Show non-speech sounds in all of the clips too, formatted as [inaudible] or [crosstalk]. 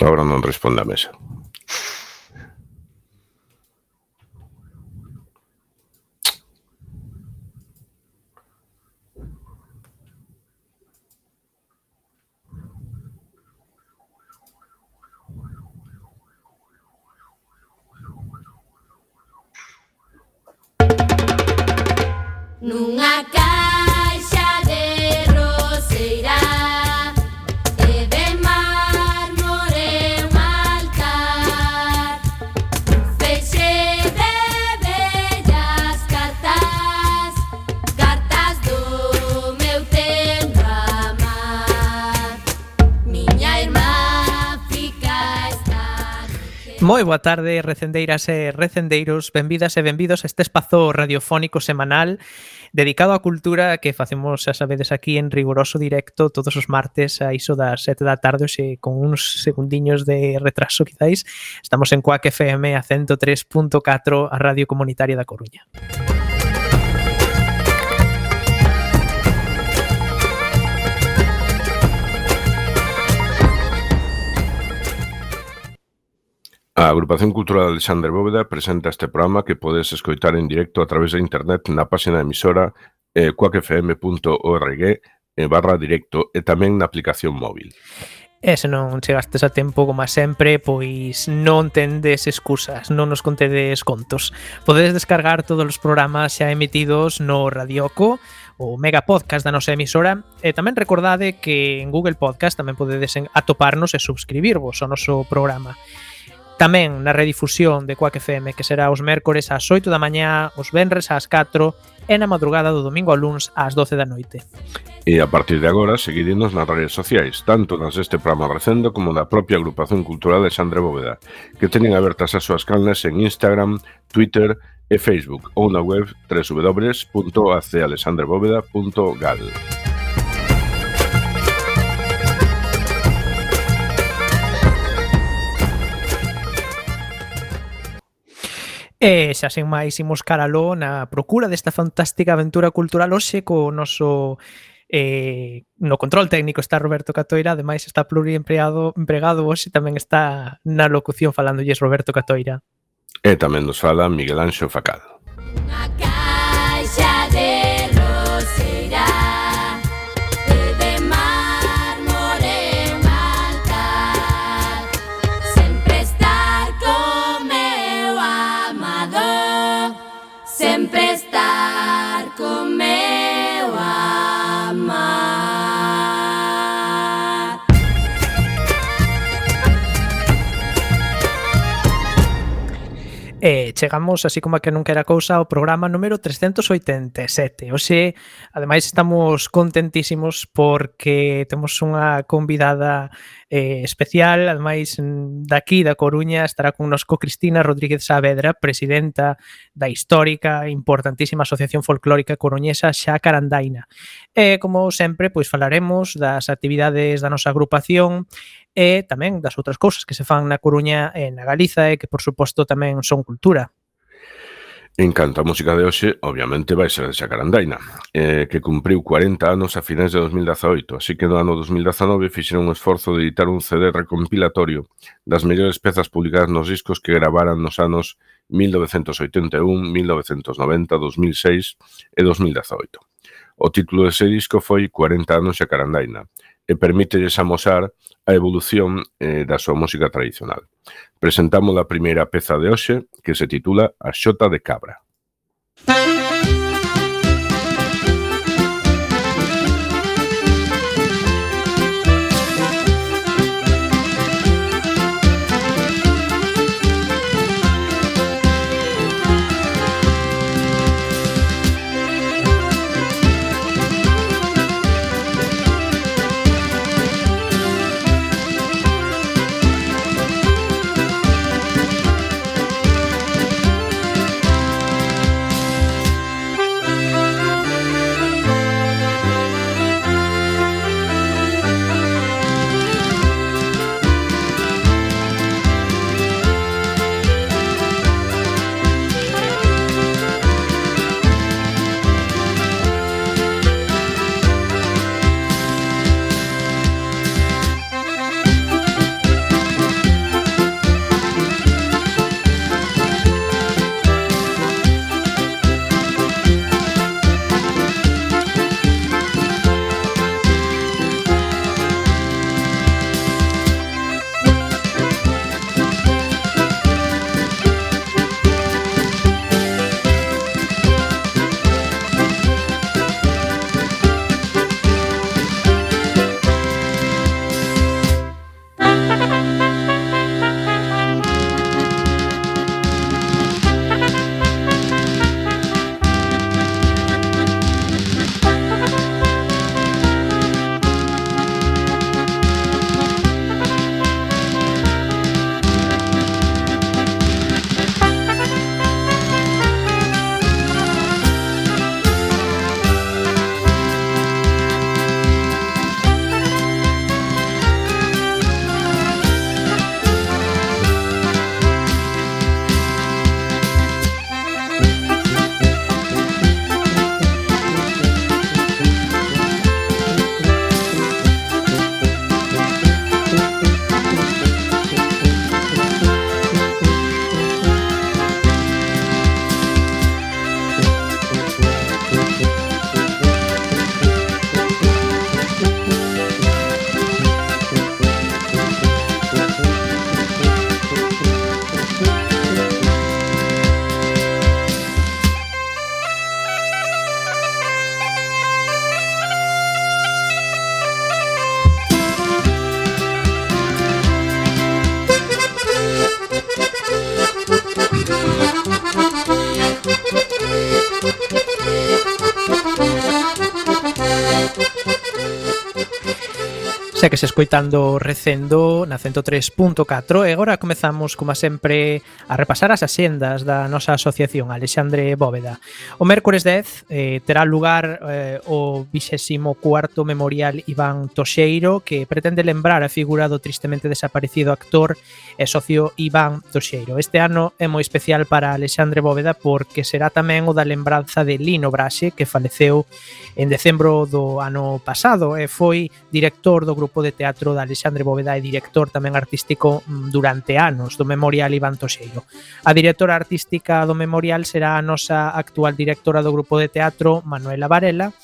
Ahora no responda a mesa. boa tarde, recendeiras e recendeiros, benvidas e benvidos a este espazo radiofónico semanal dedicado á cultura que facemos, xa sabedes, aquí en rigoroso directo todos os martes a iso das sete da tarde, xe con uns segundiños de retraso quizáis. Estamos en Coac FM a 103.4, a Radio Comunitaria da Coruña. Música A Agrupación Cultural Alexander Bóveda presenta este programa que podes escoitar en directo a través de internet na páxina emisora eh, cuacfm.org eh, barra directo e tamén na aplicación móvil. E se non chegastes a tempo, como a sempre, pois non tendes excusas, non nos contedes contos. Podedes descargar todos os programas xa emitidos no Radioco, o mega podcast da nosa emisora, e tamén recordade que en Google Podcast tamén podedes atoparnos e subscribirvos ao noso programa. Tamén na redifusión de Quack FM, que será os mércores ás 8 da mañá, os venres ás 4 e na madrugada do domingo ao luns ás 12 da noite. E a partir de agora, seguidinos nas redes sociais, tanto nas deste programa recendo como da propia agrupación cultural de Xandre Bóveda, que teñen abertas as súas canles en Instagram, Twitter e Facebook ou na web www.acealexandrebóveda.gal. E xa sen máis imos caraló na procura desta fantástica aventura cultural hoxe co noso eh, no control técnico está Roberto Catoira, ademais está pluriempregado empregado hoxe tamén está na locución falándolles Roberto Catoira. E tamén nos fala Miguel Anxo Facado. Macá. E chegamos, así como a que nunca era cousa, ao programa número 387. Oxe, ademais estamos contentísimos porque temos unha convidada eh, especial, ademais daqui da Coruña estará con nosco Cristina Rodríguez Saavedra, presidenta da histórica, importantísima Asociación Folclórica Coruñesa Xa Carandaina. E, como sempre, pois falaremos das actividades da nosa agrupación, e tamén das outras cousas que se fan na Coruña e na Galiza e que, por suposto, tamén son cultura. En canto a música de hoxe, obviamente vai ser de Xacarandaina, eh, que cumpriu 40 anos a finais de 2018, así que no ano 2019 fixeron un esforzo de editar un CD recompilatorio das mellores pezas publicadas nos discos que gravaran nos anos 1981, 1990, 2006 e 2018. O título dese disco foi 40 anos Xacarandaina, e permítelles amosar a evolución eh, da súa música tradicional. Presentamos a primeira peza de hoxe que se titula A Xota de Cabra. Música Segues escoitando Recendo na 103.4 e agora comezamos, como sempre, a repasar as axendas da nosa asociación Alexandre Bóveda. O mércores 10 eh, terá lugar eh, o 24º Memorial Iván Toxeiro que pretende lembrar a figura do tristemente desaparecido actor e socio Iván Toxeiro. Este ano é moi especial para Alexandre Bóveda porque será tamén o da lembranza de Lino Braxe que faleceu en decembro do ano pasado e foi director do grupo grupo de teatro de Alexandre Bóveda e director tamén artístico mm, durante anos do Memorial Iván Toxeiro. A directora artística do Memorial será a nosa actual directora do grupo de teatro Manuela Varela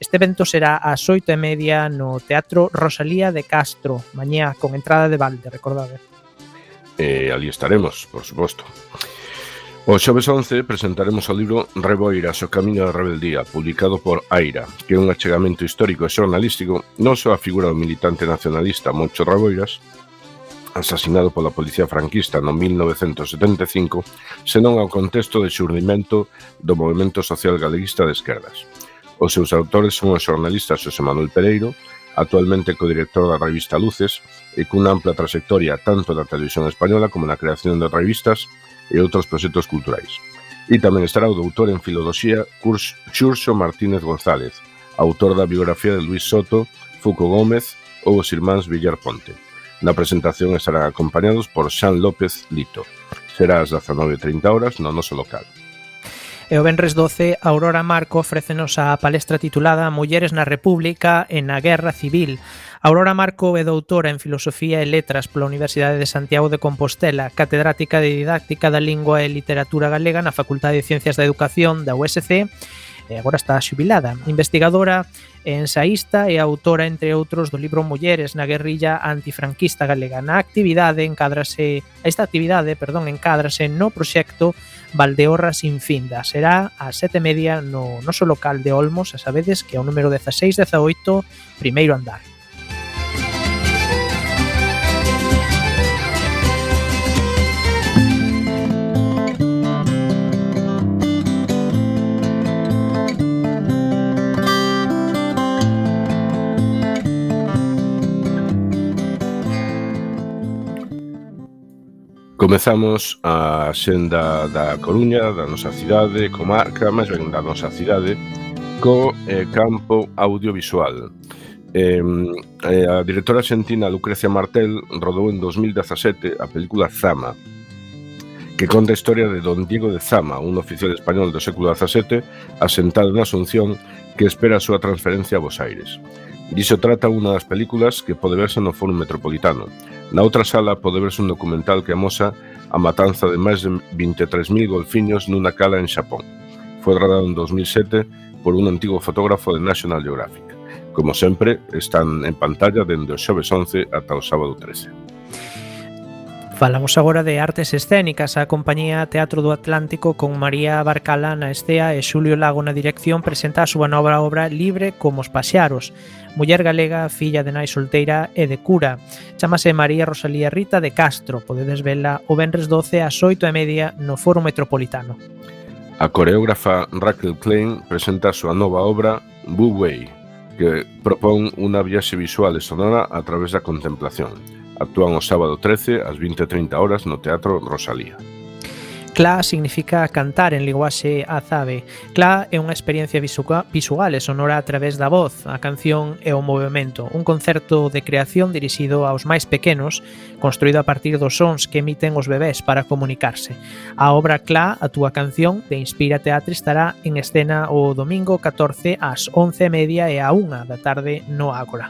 Este evento será ás oito e media no Teatro Rosalía de Castro, mañá con entrada de balde, recordade. Eh, ali estaremos, por suposto. O xoves 11 presentaremos o libro Reboiras, o camiño da rebeldía, publicado por Aira, que é un achegamento histórico e xornalístico non só a figura do militante nacionalista Moncho Reboiras, asasinado pola policía franquista no 1975, senón ao contexto de xurdimento do movimento social galeguista de esquerdas. Os seus autores son o xornalista Xosé Manuel Pereiro, actualmente codirector da revista Luces, e cunha ampla trayectoria tanto na televisión española como na creación de revistas e outros proxectos culturais. E tamén estará o doutor en Filoloxía Xurxo Martínez González, autor da biografía de Luis Soto, Fuco Gómez ou os irmáns Villar Ponte. Na presentación estarán acompañados por Xan López Lito. Será ás 19.30 horas no noso local. E o Benres 12, Aurora Marco ofrécenos a palestra titulada Mulleres na República e na Guerra Civil. Aurora Marco é doutora en Filosofía e Letras pola Universidade de Santiago de Compostela, catedrática de Didáctica da Lingua e Literatura Galega na Facultade de Ciencias da Educación da USC e agora está xubilada, investigadora Ensaísta e autora, entre outros, do libro Mulleres na guerrilla antifranquista galega. Na actividade encádrase, esta actividade, perdón, encádrase no proxecto Valdeorra sin finda. Será a sete media no noso local de Olmos, a sabedes que é o número 1618, primeiro andar. Comezamos a xenda da Coruña, da nosa cidade, comarca, máis ben da nosa cidade, co eh, campo audiovisual. Eh, eh, a directora argentina Lucrecia Martel rodou en 2017 a película Zama, que conta a historia de don Diego de Zama, un oficial español do século XVII asentado na Asunción que espera a súa transferencia a Bos Aires. Diso trata unha das películas que pode verse no Foro Metropolitano, Na outra sala pode verse un documental que amosa a matanza de máis de 23.000 golfiños nunha cala en Xapón. Foi rodado en 2007 por un antigo fotógrafo de National Geographic. Como sempre, están en pantalla dende o xoves 11 ata o sábado 13. Falamos agora de artes escénicas. A compañía Teatro do Atlántico con María Barcala na estea e Xulio Lago na dirección presenta a súa nova obra Libre como os paxaros. Muller galega, filla de nai solteira e de cura. Chámase María Rosalía Rita de Castro. Podedes vela o venres 12 ás 8 e media no Foro Metropolitano. A coreógrafa Raquel Klein presenta a súa nova obra Wu Wei, que propón unha viaxe visual e sonora a través da contemplación Actúan o sábado 13 ás 20:30 horas no Teatro Rosalía. Cla significa cantar en linguaxe azabe. Cla é unha experiencia visual e sonora a través da voz, a canción e o movimento. Un concerto de creación dirixido aos máis pequenos, construído a partir dos sons que emiten os bebés para comunicarse. A obra Cla, a túa canción, de Inspira Teatre estará en escena o domingo 14 ás 11:30 e a 1 da tarde no Ágora.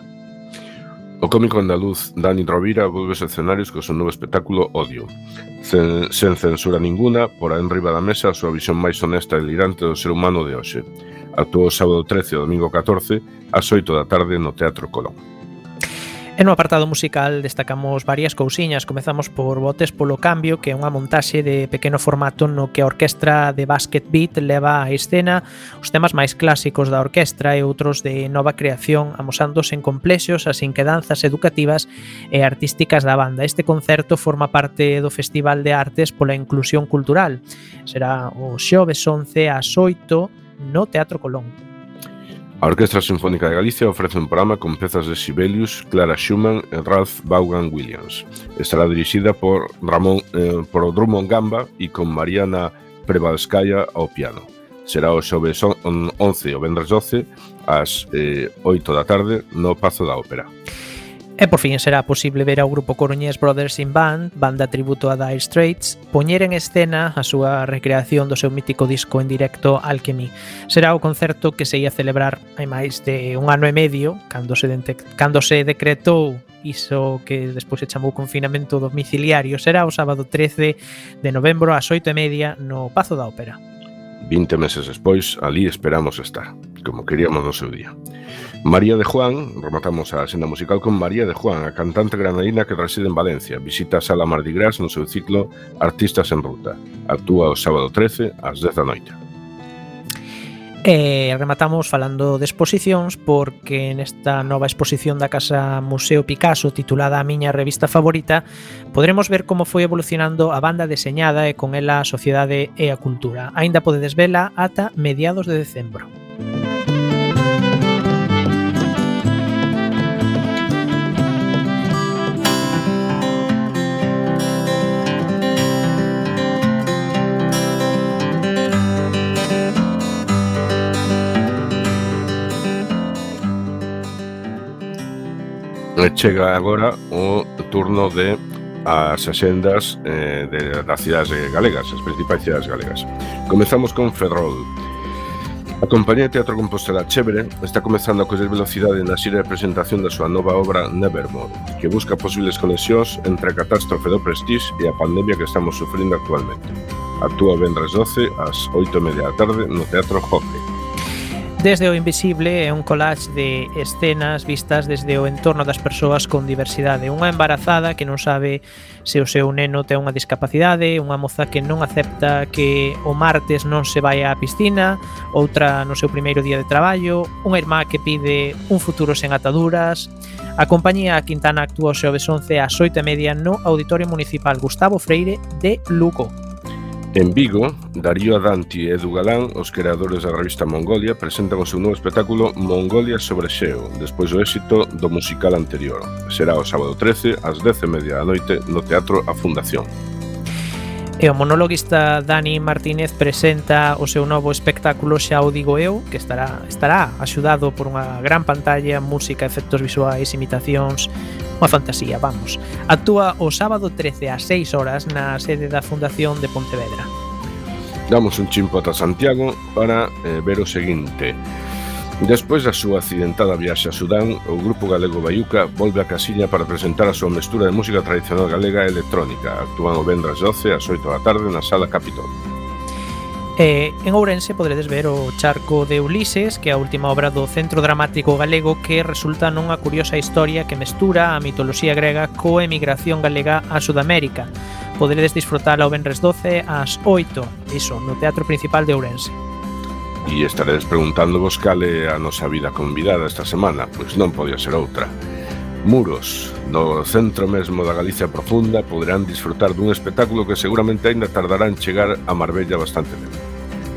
O cómico andaluz Dani Rovira volve aos escenarios co seu novo espectáculo Odio. Sen, sen censura ninguna, por en riba da mesa a súa visión máis honesta e delirante do ser humano de hoxe. Actuou sábado 13 e domingo 14, ás 8 da tarde no Teatro Colón. E no apartado musical destacamos varias cousiñas. Comezamos por Botes polo Cambio, que é unha montaxe de pequeno formato no que a orquestra de Basket Beat leva a escena os temas máis clásicos da orquestra e outros de nova creación, amosándose en complexos as inquedanzas educativas e artísticas da banda. Este concerto forma parte do Festival de Artes pola Inclusión Cultural. Será o xoves 11 ás 8 no Teatro Colón. A Orquestra Sinfónica de Galicia ofrece un programa con pezas de Sibelius, Clara Schumann e Ralph Vaughan Williams. Estará dirixida por Ramón eh, por Drummond Gamba e con Mariana Prevalskaya ao piano. Será o xoves 11 o vendres 12 ás eh, 8 da tarde no Pazo da Ópera. E por fin será posible ver ao grupo coruñés Brothers in Band, banda tributo a Dire Straits, poñer en escena a súa recreación do seu mítico disco en directo Alchemy. Será o concerto que se ia celebrar hai máis de un ano e medio, cando se, cando se decretou iso que despois se chamou confinamento domiciliario. Será o sábado 13 de novembro ás 8 e media no Pazo da Ópera. 20 meses despois, ali esperamos estar, como queríamos no seu día. María de Juan, rematamos a senda musical con María de Juan, a cantante granadina que reside en Valencia. Visita a Sala Mardi Gras no seu ciclo Artistas en Ruta. Actúa o sábado 13 ás 10 da noite. E rematamos falando de exposicións porque nesta nova exposición da Casa Museo Picasso titulada A miña revista favorita podremos ver como foi evolucionando a banda deseñada e con ela a sociedade e a cultura. Aínda podedes vela ata mediados de decembro. Música E chega agora o turno de as axendas eh, de, das cidades galegas, as principais cidades galegas. Comezamos con Ferrol. A compañía de teatro compostela Chévere está comezando a coller velocidade na xira de presentación da súa nova obra Nevermore, que busca posibles conexións entre a catástrofe do Prestige e a pandemia que estamos sufrindo actualmente. Actúa vendres 12 ás 8 da tarde no Teatro Hockey. Desde o Invisible é un collage de escenas vistas desde o entorno das persoas con diversidade. Unha embarazada que non sabe se o seu neno ten unha discapacidade, unha moza que non acepta que o martes non se vai á piscina, outra no seu primeiro día de traballo, unha irmá que pide un futuro sen ataduras. A compañía Quintana actúa o xoves 11 ás 8 e media no Auditorio Municipal Gustavo Freire de Lugo. En Vigo, Darío Adanti e Edu Galán, os creadores da revista Mongolia, presentan o seu novo espectáculo Mongolia sobre Xeo, despois do éxito do musical anterior. Será o sábado 13, ás 10 e media da noite, no Teatro A Fundación. E o monologuista Dani Martínez presenta o seu novo espectáculo Xa o digo eu, que estará estará axudado por unha gran pantalla, música, efectos visuais, imitacións, unha fantasía, vamos. Actúa o sábado 13 ás 6 horas na sede da Fundación de Pontevedra. Damos un chimpo ata Santiago para eh, ver o seguinte. Despois da súa accidentada viaxe a Sudán, o grupo galego Baiuca volve a casiña para presentar a súa mestura de música tradicional galega e electrónica. Actúan o vendras 12 ás 8 da tarde na Sala Capitol. E en Ourense poderedes ver o Charco de Ulises, que é a última obra do Centro Dramático Galego que resulta nunha curiosa historia que mestura a mitoloxía grega coa emigración galega a Sudamérica. Poderedes disfrutala o Benres 12 ás 8, iso, no Teatro Principal de Ourense. E estaredes preguntándovos cal é a nosa vida convidada esta semana, pois non podía ser outra. Muros, no centro mesmo da Galicia profunda, poderán disfrutar dun espectáculo que seguramente aínda tardarán chegar a Marbella bastante tempo.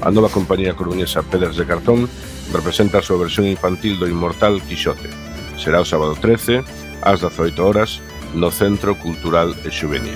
A nova compañía coruñesa Pedras de Cartón representa a súa versión infantil do inmortal Quixote. Será o sábado 13, ás 18 horas, no Centro Cultural e Xuvenil.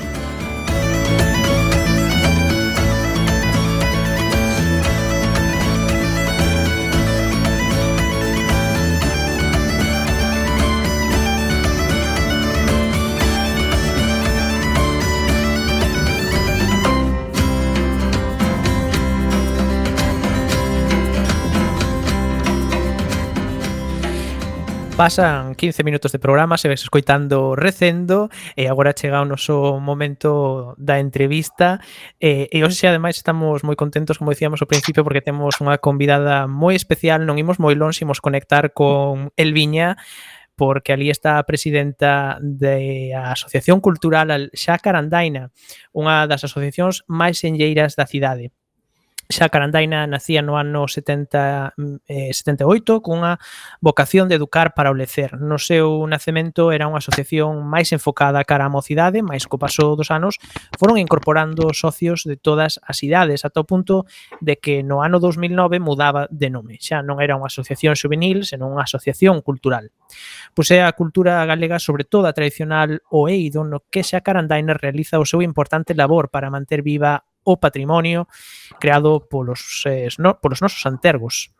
Pasan 15 minutos de programa, se ves escoitando recendo e agora chega o noso momento da entrevista e, e hoxe ademais estamos moi contentos como dicíamos ao principio porque temos unha convidada moi especial, non imos moi longe, imos conectar con Elviña porque ali está a presidenta da Asociación Cultural Xacarandaina, unha das asociacións máis enlleiras da cidade xa Carandaina nacía no ano 70, eh, 78 cunha vocación de educar para o lecer. No seu nacemento era unha asociación máis enfocada cara á mocidade, máis co paso dos anos foron incorporando socios de todas as idades, ata o punto de que no ano 2009 mudaba de nome. Xa non era unha asociación juvenil, senón unha asociación cultural. Pois é a cultura galega, sobre todo a tradicional o Eido, no que xa Carandaina realiza o seu importante labor para manter viva o patrimonio creado polos, eh, no, polos nosos antergos.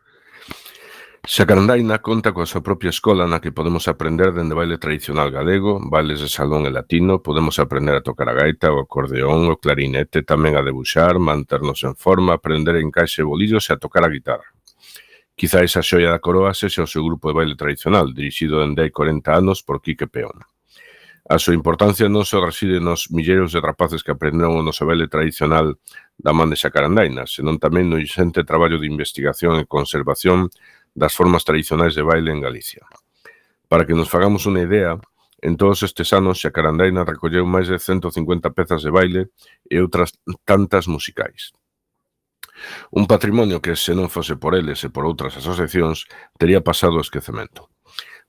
Xacarandaina conta coa súa propia escola na que podemos aprender dende baile tradicional galego, bailes de salón e latino, podemos aprender a tocar a gaita, o acordeón, o clarinete, tamén a debuxar, manternos en forma, aprender en caixa e bolillos e a tocar a guitarra. Quizá esa xoia da coroa sexa o seu grupo de baile tradicional, dirixido dende hai 40 anos por Quique Peón. A súa importancia non só reside nos milleiros de rapaces que aprenderon o noso vele tradicional da man de Xacarandaina, senón tamén no inxente traballo de investigación e conservación das formas tradicionais de baile en Galicia. Para que nos fagamos unha idea, en todos estes anos Xacarandaina recolleu máis de 150 pezas de baile e outras tantas musicais. Un patrimonio que, se non fose por eles e por outras asociacións, tería pasado o esquecemento.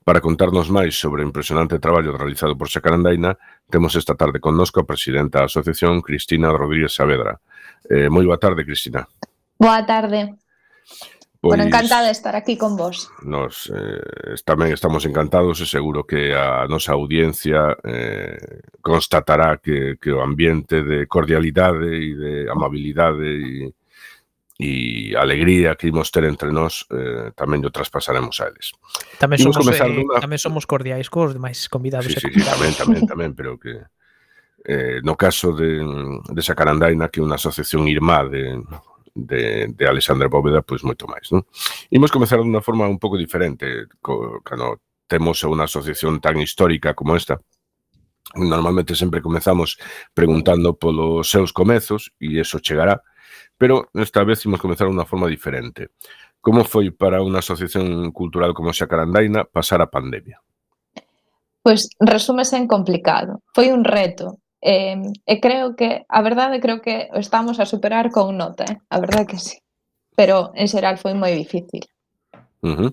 Para contarnos máis sobre o impresionante traballo realizado por Xacarandaina, temos esta tarde connosco a presidenta da asociación, Cristina Rodríguez Saavedra. Eh, moi boa tarde, Cristina. Boa tarde. Pois, bueno, encantada de estar aquí con vos. Nos eh, tamén estamos encantados e seguro que a nosa audiencia eh, constatará que, que o ambiente de cordialidade e de amabilidade e, e a alegría que imos ter entre nós eh, tamén o traspasaremos a eles. Tamén somos, eh, duna... tamén somos cordiais cos demais convidados. Sí, sí, sí, tamén, tamén, tamén, pero que eh, no caso de, de Sacarandaina, que é unha asociación irmá de, de, de Alexandra Bóveda, pois moito máis. Non? Imos comezar dunha forma un pouco diferente, co, cando temos unha asociación tan histórica como esta, normalmente sempre comezamos preguntando polos seus comezos, e eso chegará, pero esta vez imos comenzar unha forma diferente. Como foi para unha asociación cultural como Xacarandaina pasar a pandemia? Pois resúmese en complicado. Foi un reto. Eh, e creo que, a verdade, creo que estamos a superar con nota, eh? a verdade que sí. Pero en xeral foi moi difícil. Uh -huh.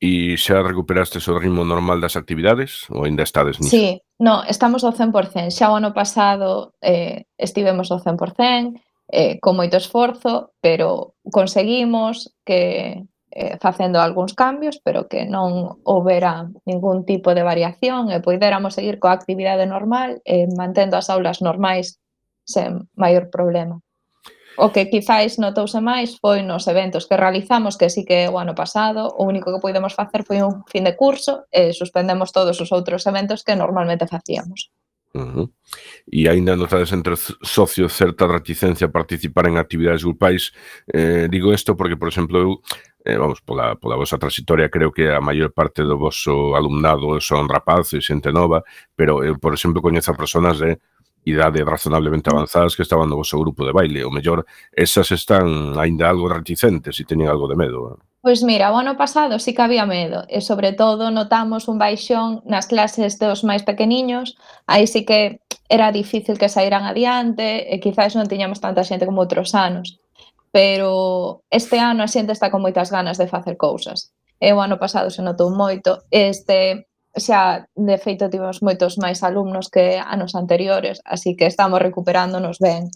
E xa recuperastes o ritmo normal das actividades ou ainda estades nisso? Sí, no, estamos ao 100%. Xa o ano pasado eh, estivemos ao 100%, eh, con moito esforzo, pero conseguimos que eh, facendo algúns cambios, pero que non houbera ningún tipo de variación e poidéramos seguir coa actividade normal eh, mantendo as aulas normais sen maior problema. O que quizáis notouse máis foi nos eventos que realizamos, que sí que o ano pasado o único que podemos facer foi un fin de curso e suspendemos todos os outros eventos que normalmente facíamos. Uh -huh. E aínda notades entre os socios certa reticencia a participar en actividades grupais. Eh, digo isto porque, por exemplo, eu, eh, vamos, pola, pola vosa trayectoria, creo que a maior parte do vosso alumnado son rapaces, xente nova, pero eu, por exemplo, coñezo a personas de idade razonablemente avanzadas que estaban no vosso grupo de baile. O mellor, esas están aínda algo reticentes e teñen algo de medo. Pois mira, o ano pasado sí que había medo e sobre todo notamos un baixón nas clases dos máis pequeniños, aí sí que era difícil que saíran adiante e quizás non tiñamos tanta xente como outros anos. Pero este ano a xente está con moitas ganas de facer cousas. E o ano pasado se notou moito. Este xa, de feito, tivemos moitos máis alumnos que anos anteriores, así que estamos recuperándonos ben.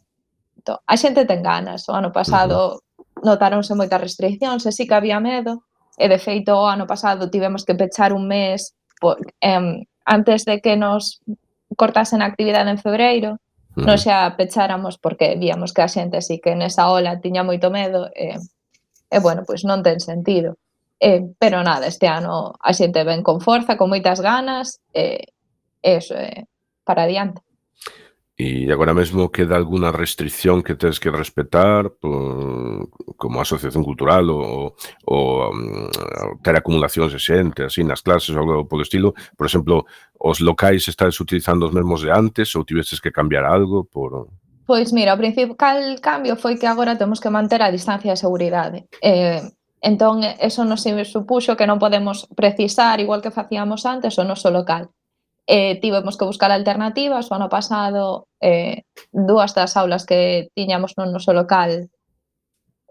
Entón, a xente ten ganas. O ano pasado notáronse moitas restriccións e sí que había medo. E de feito o ano pasado tivemos que pechar un mes por, eh, antes de que nos cortasen a actividade en febreiro. Uh -huh. non xa pecháramos porque víamos que a xente así que nesa ola tiña moito medo e, e bueno, pois non ten sentido. Eh, pero nada, este ano a xente ven con forza, con moitas ganas e eh, eso, eh, para adiante. E agora mesmo queda alguna restricción que tens que respetar por, como asociación cultural ou, ou um, mm, ter acumulacións de xente así nas clases ou algo polo estilo. Por exemplo, os locais estades utilizando os mesmos de antes ou tiveses que cambiar algo por... Pois mira, o principal cambio foi que agora temos que manter a distancia de seguridade. Eh, entón, eso nos supuxo que non podemos precisar, igual que facíamos antes, o noso local eh, tivemos que buscar alternativas. O ano pasado, eh, dúas das aulas que tiñamos no noso local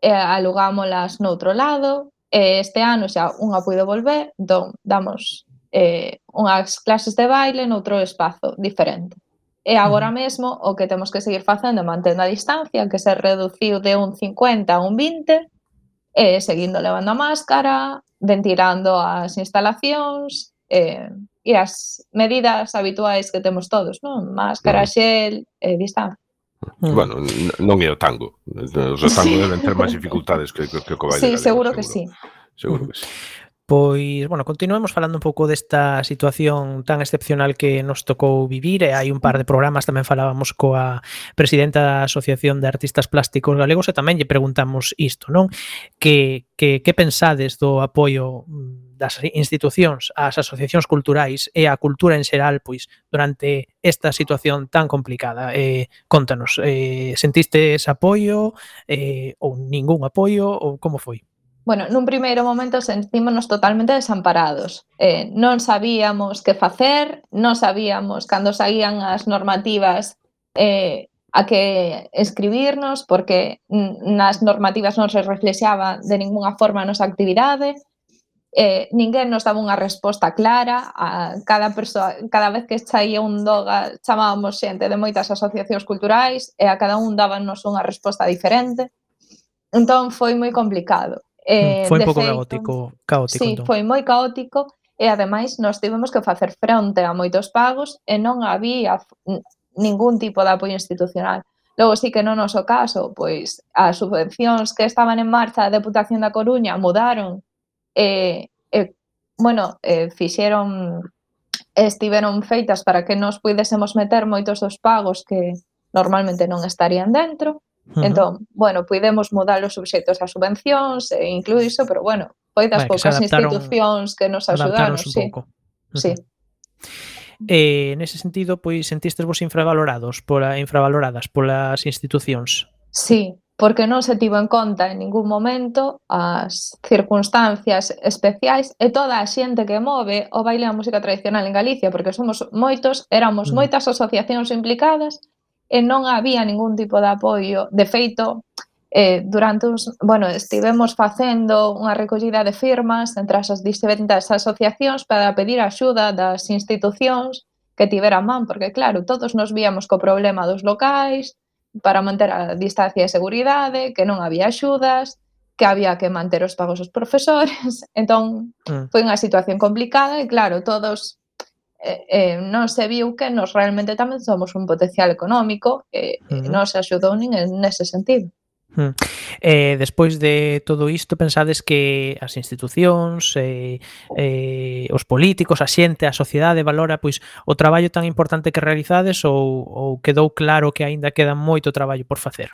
eh, alugámolas no outro lado. Eh, este ano xa unha puido volver, don, damos eh, unhas clases de baile noutro espazo diferente. E agora mesmo o que temos que seguir facendo é mantendo a distancia, que se reduciu de un 50 a un 20, eh, seguindo levando a máscara, ventilando as instalacións, eh, e as medidas habituais que temos todos, non? Máscara, xel, eh, distancia. Bueno, non é o tango. Os [laughs] tango sí. deben ter máis dificultades que, que, que o coballo. Sí, galego, seguro, seguro que sí. Seguro que sí. Pois, bueno, continuemos falando un pouco desta situación tan excepcional que nos tocou vivir e hai un par de programas tamén falábamos coa presidenta da Asociación de Artistas Plásticos Galegos e tamén lle preguntamos isto, non? Que, que, que pensades do apoio mm, das institucións ás asociacións culturais e a cultura en xeral, pois, durante esta situación tan complicada. Eh, contanos, eh, sentiste ese apoio eh, ou ningún apoio ou como foi? Bueno, nun primeiro momento sentímonos totalmente desamparados. Eh, non sabíamos que facer, non sabíamos cando saían as normativas eh, a que escribirnos porque nas normativas non se reflexaba de ninguna forma a nosa actividade, eh, ninguén nos daba unha resposta clara, a cada persoa, cada vez que saía un doga chamábamos xente de moitas asociacións culturais e a cada un dábanos unha resposta diferente. Entón foi moi complicado. Eh, mm, foi un pouco feito, caótico, caótico. Sí, entón. foi moi caótico e ademais nos tivemos que facer fronte a moitos pagos e non había ningún tipo de apoio institucional. Logo, sí que no noso caso, pois as subvencións que estaban en marcha da Deputación da Coruña mudaron e, e bueno, eh, fixeron estiveron feitas para que nos puidésemos meter moitos dos pagos que normalmente non estarían dentro. Uh -huh. Entón, bueno, puidemos mudar os obxectos a subvencións e incluir iso, pero bueno, foi das vale, poucas institucións que nos axudaron, sí. Pouco. Uh -huh. Sí. Eh, nese sentido, pois sentistes vos infravalorados pola infravaloradas polas institucións. Sí, porque non se tivo en conta en ningún momento as circunstancias especiais e toda a xente que move o baile a música tradicional en Galicia, porque somos moitos, éramos mm. moitas asociacións implicadas e non había ningún tipo de apoio. De feito, eh, durante uns, bueno, estivemos facendo unha recollida de firmas entre as distintas asociacións para pedir axuda das institucións que tiveran man, porque claro, todos nos víamos co problema dos locais, para manter a distancia de seguridade, que non había axudas, que había que manter os pagos aos profesores. [laughs] Entón, mm. foi unha situación complicada e claro, todos eh, eh, non se viu que nos realmente tamén somos un potencial económico e eh, mm. non se axudou nin en ese sentido. Hmm. Eh, despois de todo isto, pensades que as institucións, eh, eh, os políticos, a xente, a sociedade valora pois o traballo tan importante que realizades ou, ou quedou claro que aínda queda moito traballo por facer?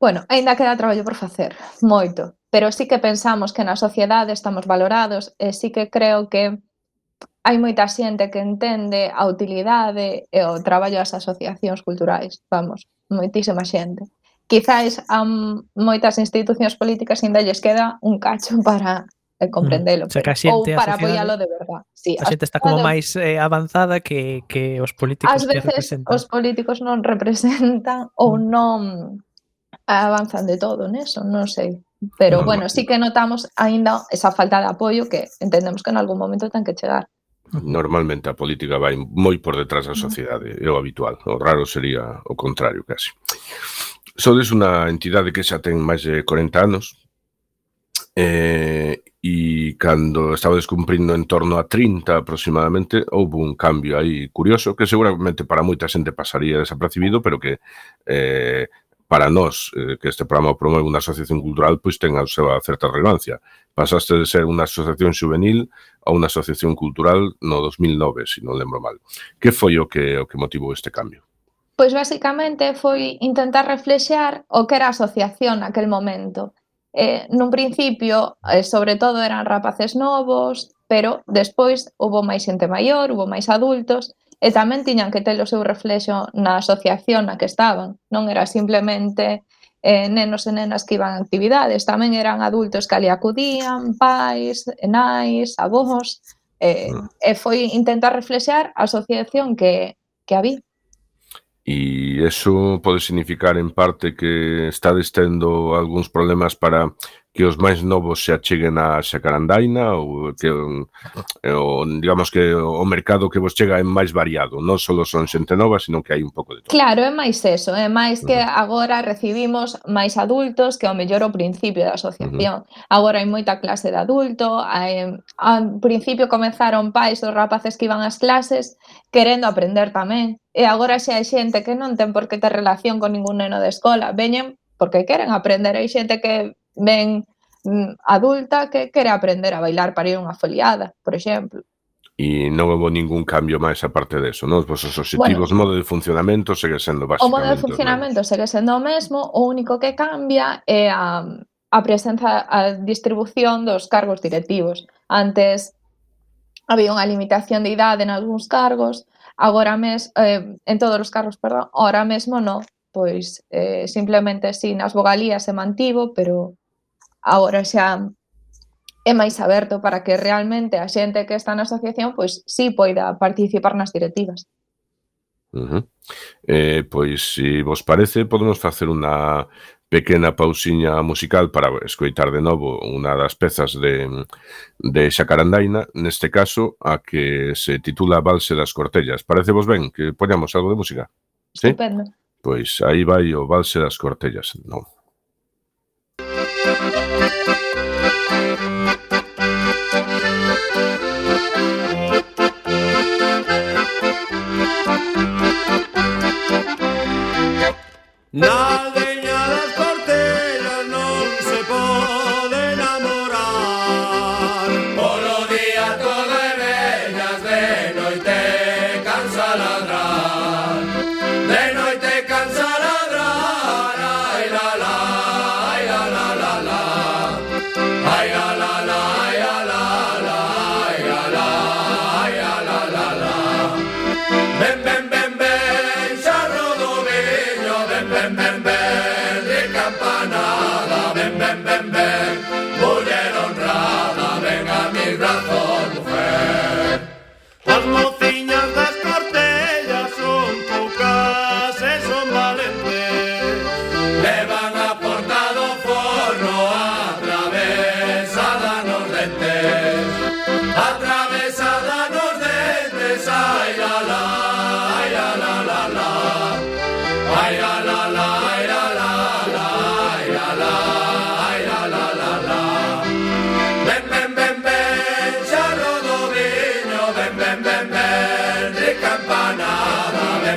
Bueno, aínda queda traballo por facer, moito, pero sí que pensamos que na sociedade estamos valorados e sí que creo que hai moita xente que entende a utilidade e o traballo das asociacións culturais, vamos, moitísima xente quizáis a moitas institucións políticas ainda lles queda un cacho [laughs] para eh, comprendelo. Mm, mm-hmm. o sea, que xente, ou para apoiálo de verdad. Sí, a xente está como máis eh, avanzada que, que os políticos As veces os políticos non representan mm. ou non avanzan de todo neso, non sei. Pero no, bueno, no. sí que notamos aínda esa falta de apoio que entendemos que en algún momento ten que chegar. Normalmente a política vai moi por detrás da sociedade, é o habitual. O raro sería o contrario, casi sodes unha entidade que xa ten máis de 40 anos eh, e cando estaba descumprindo en torno a 30 aproximadamente houve un cambio aí curioso que seguramente para moita xente pasaría desapercibido pero que eh, para nós eh, que este programa promove unha asociación cultural pois ten a súa certa relevancia pasaste de ser unha asociación juvenil a unha asociación cultural no 2009 se si non lembro mal que foi o que, o que motivou este cambio? Pois basicamente foi intentar reflexear o que era a asociación naquel momento. Eh, nun principio, eh, sobre todo, eran rapaces novos, pero despois hubo máis xente maior, hubo máis adultos, e tamén tiñan que ter o seu reflexo na asociación na que estaban. Non era simplemente eh, nenos e nenas que iban a actividades, tamén eran adultos que ali acudían, pais, nais, avós, eh, mm. e foi intentar reflexear a asociación que, que había. E eso pode significar en parte que estades tendo algúns problemas para que os máis novos se acheguen a Xacarandaina ou que eh, o, digamos que o mercado que vos chega é máis variado, non só son xente nova, sino que hai un pouco de todo. Claro, é máis eso, é máis que agora recibimos máis adultos que ao mellor o principio da asociación. Uh -huh. Agora hai moita clase de adulto, hai, ao principio comenzaron pais os rapaces que iban ás clases querendo aprender tamén, e agora xa hai xente que non ten por que ter relación con ningún neno de escola, veñen porque queren aprender, hai xente que ben mm, adulta que quere aprender a bailar para ir unha foliada, por exemplo. E non houve ningún cambio máis aparte deso, non? Os vosos objetivos, bueno, modo de funcionamento segue sendo basicamente o modo de funcionamento segue sendo o mesmo, o único que cambia é a, a presenza, a distribución dos cargos directivos. Antes había unha limitación de idade en algúns cargos, agora mes, eh, en todos os cargos, perdón, ahora mesmo non, pois eh, simplemente si nas vogalías se mantivo, pero Agora xa é máis aberto para que realmente a xente que está na asociación pois sí poida participar nas directivas. Uh -huh. eh, pois, se vos parece, podemos facer unha pequena pausiña musical para escoitar de novo unha das pezas de, de Xacarandaina, neste caso a que se titula Valse das Cortellas. Parece vos ben que poñamos algo de música? Estupendo. ¿Sí? Pois aí vai o Valse das Cortellas. Non.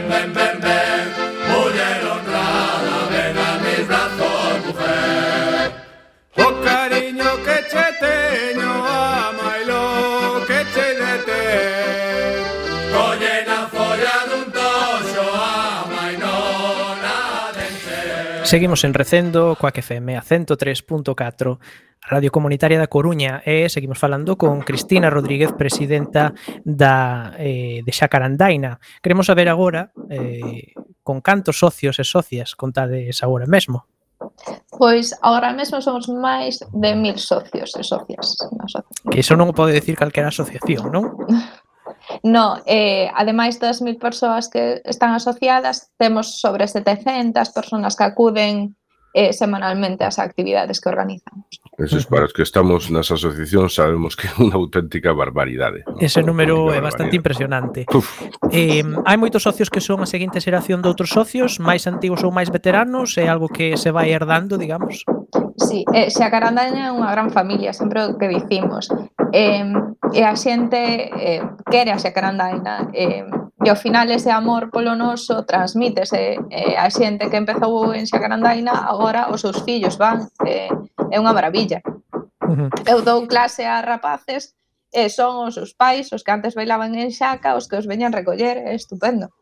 ven, ven, ven, mujer honrada, ven a mis brazos, mujer. Oh cariño que cheteño, ama y lo que che de te. Collena folla de un tocho, ama y no la Seguimos en Recendo, coa FM a 103.4 Radio Comunitaria da Coruña e seguimos falando con Cristina Rodríguez, presidenta da, eh, de Xacarandaina. Queremos saber agora eh, con cantos socios e socias contades agora mesmo. Pois agora mesmo somos máis de mil socios e socias. Que iso non pode decir calquera asociación, non? [laughs] No, eh, ademais das mil persoas que están asociadas, temos sobre 700 persoas que acuden eh, semanalmente as actividades que organizamos. Eso es para os que estamos nas asociacións sabemos que é unha auténtica barbaridade. ¿eh? ¿no? Ese número é bastante impresionante. Uf. Eh, hai moitos socios que son a seguinte xeración de outros socios, máis antigos ou máis veteranos, é algo que se vai herdando, digamos? Sí, eh, se a Carandaña é unha gran familia, sempre o que dicimos. Eh, e a xente eh, quere a Xacarandaina, eh, E ao final ese amor polo noso transmítese eh, a xente que empezou en Xacarandaina, agora os seus fillos van, eh, é unha maravilla. Eu dou clase a rapaces e son os seus pais, os que antes bailaban en Xaca, os que os veñan recoller, é estupendo.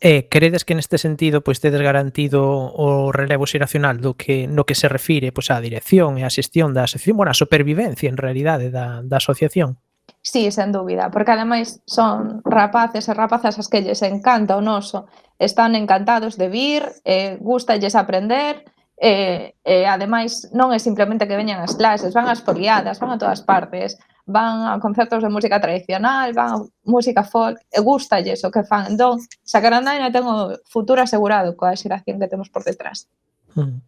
Eh, credes que neste sentido pois tedes garantido o relevo xeracional do que no que se refire pois á dirección e á xestión da asociación, bueno, a supervivencia en realidade da, da asociación? Sí, sen dúbida, porque ademais son rapaces e rapazas as que lles encanta o noso, están encantados de vir, eh, gustalles aprender, e, eh, eh, ademais non é simplemente que veñan as clases, van ás foliadas, van a todas partes, van a concertos de música tradicional, van a música folk, e gustalles o que fan. Entón, Sacarandaina ten o futuro asegurado coa xeración que temos por detrás. Mm.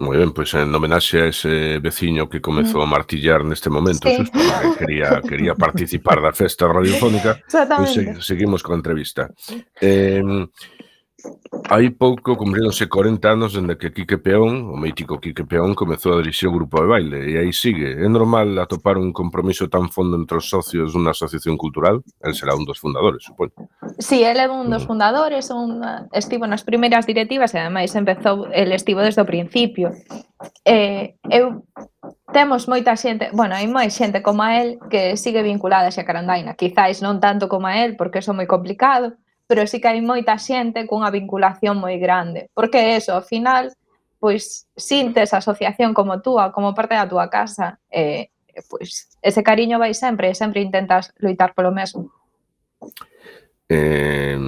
Moi ben, pois en homenaxe a ese veciño que comezou a mm. martillar neste momento, sí. xusto, que quería, quería participar da festa radiofónica, [laughs] pois seguimos con a entrevista. Eh, Hai pouco cumprironse 40 anos dende que Quique Peón, o mítico Quique Peón, comezou a dirixir o grupo de baile, e aí sigue. É normal atopar un compromiso tan fondo entre os socios dunha asociación cultural? El será un dos fundadores, supoño. Sí, el é un dos mm. fundadores, un, estivo nas primeiras directivas, e ademais empezou, el estivo desde o principio. Eh, eu temos moita xente, bueno, hai moi xente como a él que sigue vinculada a Xacarandaina, quizáis non tanto como a él, porque é moi complicado, pero sí que hai moita xente cunha vinculación moi grande, porque eso, ao final, pois sintes a asociación como túa, como parte da túa casa, e, eh, pois ese cariño vai sempre, e sempre intentas loitar polo mesmo. Eh,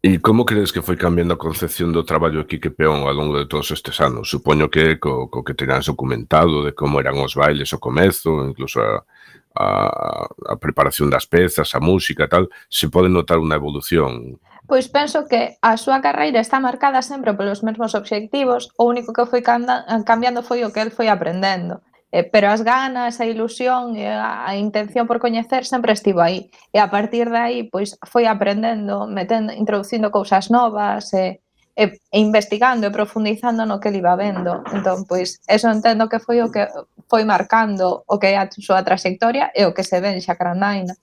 E como crees que foi cambiando a concepción do traballo aquí que Peón ao longo de todos estes anos? Supoño que co, co que tenías documentado de como eran os bailes ao comezo, incluso a, a, a preparación das pezas, a música e tal, se pode notar unha evolución? Pois penso que a súa carreira está marcada sempre polos mesmos obxectivos, o único que foi cambiando foi o que el foi aprendendo. Eh, pero as ganas, a ilusión e a, a intención por coñecer sempre estivo aí. E a partir de aí, pois, foi aprendendo, metendo, introducindo cousas novas, e, eh, e, e investigando e profundizando no que li iba vendo. Entón, pois, eso entendo que foi o que foi marcando o que é a súa trayectoria e o que se ven xa Crandaina.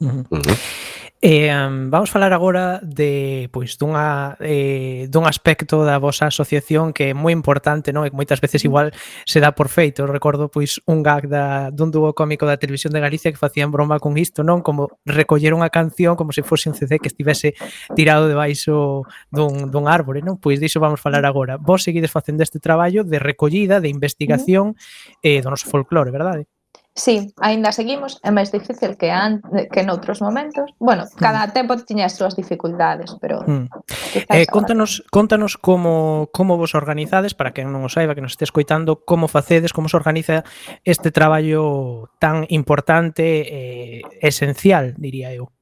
Uh -huh. Eh, um, vamos falar agora de pois dunha eh, dun aspecto da vosa asociación que é moi importante, non? E que moitas veces mm. igual se dá por feito. Eu recordo pois un gag da dun dúo cómico da Televisión de Galicia que facían broma con isto, non? Como recoller unha canción como se fose un CD que estivese tirado debaixo dun dun árbore, non? Pois diso vamos falar mm. agora. Vos seguides facendo este traballo de recollida, de investigación mm. eh do noso folclore, verdade? Sí, aínda seguimos, é máis difícil que an, que noutros momentos. Bueno, cada mm. tempo tiña as súas dificultades, pero mm. Eh, contanos, contanos como como vos organizades para que non o saiba que nos este escoitando, como facedes, como se organiza este traballo tan importante e eh, esencial, diría eu.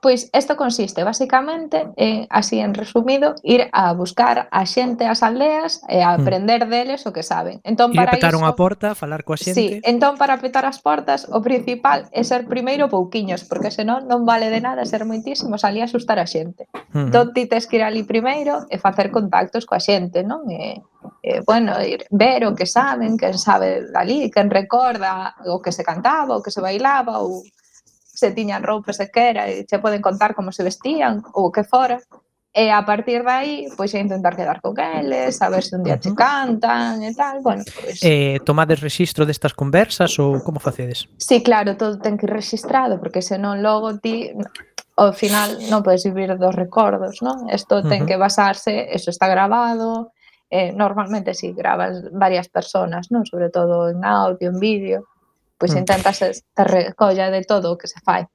Pois isto consiste basicamente en, así en resumido, ir a buscar a xente ás aldeas e a hmm. aprender deles o que saben. Entón para ir petar iso, unha porta, falar coa xente. Sí, entón para petar as portas o principal é ser primeiro pouquiños, porque senón non vale de nada ser moitísimos ali a asustar a xente. Uh -huh. Entón ti tes que ir ali primeiro e facer contactos coa xente, non? E, e bueno, ir ver o que saben, quen sabe dali, quen recorda o que se cantaba, o que se bailaba, ou se tiñan roupa sequera e se poden contar como se vestían ou que fora. E a partir de aí, pois a intentar quedar con eles, a ver se un día te cantan e tal, bueno, pois... Eh, tomades rexistro destas conversas ou como facedes? Sí, claro, todo ten que ir registrado, porque senón logo ti ao final non podes vivir dos recordos, non? Isto ten que basarse, eso está grabado, eh, normalmente si sí, grabas varias personas, non? Sobre todo en audio, en vídeo, pois mm. intentase esta recolla de todo o que se fai.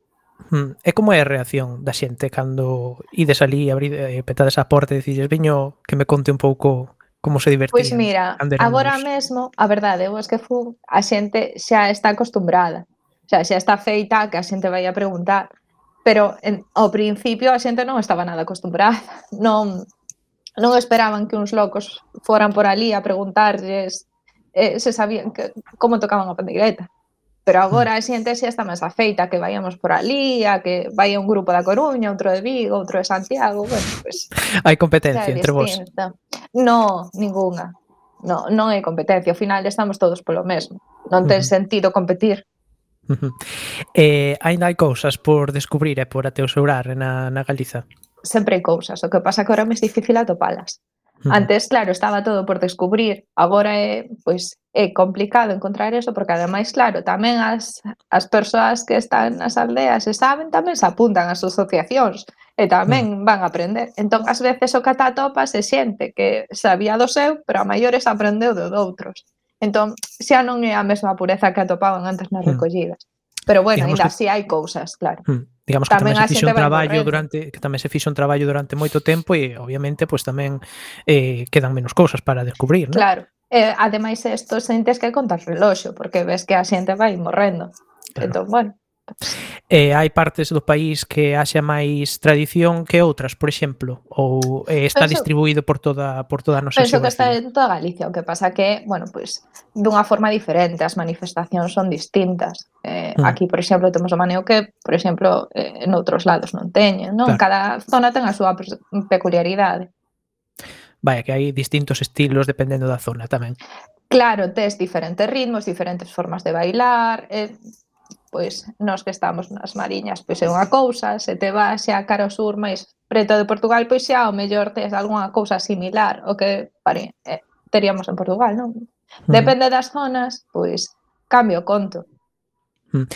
Mm. E como é a reacción da xente cando ides ali, abrid, eh, petades a porta e dices, viño que me conte un pouco como se divertían? Pois mira, agora mesmo, a verdade, eu es que fu, a xente xa está acostumbrada. O sea, xa está feita que a xente vai a preguntar. Pero en, ao principio a xente non estaba nada acostumbrada. [laughs] Non, non esperaban que uns locos foran por ali a preguntarlles eh, se sabían que, como tocaban a pandeireta. Pero agora a xente xa está máis afeita que vayamos por ali, a que vai un grupo da Coruña, outro de Vigo, outro de Santiago, bueno, pues, Hai competencia entre vos. No, ninguna. No, non hai competencia, ao final estamos todos polo mesmo. Non ten sentido competir. Eh, ainda hai cousas por descubrir e eh, por ateusurar na, na Galiza? Sempre hai cousas, o que pasa que agora é máis difícil atopalas. Antes, claro, estaba todo por descubrir, agora é, pois, é complicado encontrar eso, porque ademais, claro, tamén as, as persoas que están nas aldeas e saben, tamén se apuntan ás asociacións e tamén van a aprender. Entón, ás veces o que te atopa se xente que sabía do seu, pero a maiores aprendeu do doutros. Entón, xa non é a mesma pureza que atopaban antes nas recollidas. Pero bueno, ainda así hai cousas, claro. Mm digamos que tamén, tamén se fixo un traballo durante que tamén se fixo un traballo durante moito tempo e obviamente pois tamén eh, quedan menos cousas para descubrir, non? Claro. Eh, ademais isto sentes que contas reloxo porque ves que a xente vai morrendo. Claro. Entón, bueno, E hai partes do país que haxa máis tradición que outras, por exemplo, ou eh, está penso, distribuído por toda por toda a nosa Penso que está en toda Galicia, o que pasa que, bueno, pois pues, dunha forma diferente, as manifestacións son distintas. Eh, mm. aquí, por exemplo, temos o maneo que, por exemplo, eh, en outros lados non teñen, non? Claro. Cada zona ten a súa peculiaridade. Vaya, que hai distintos estilos dependendo da zona tamén. Claro, tes diferentes ritmos, diferentes formas de bailar, eh, pois nós que estamos nas Mariñas, pois é unha cousa, se te vas xa cara ao sur máis preto de Portugal, pois xa ao mellor tes algunha cousa similar o que pare, eh, teríamos en Portugal, non? Mm. Depende das zonas, pois cambio o conto. Mm.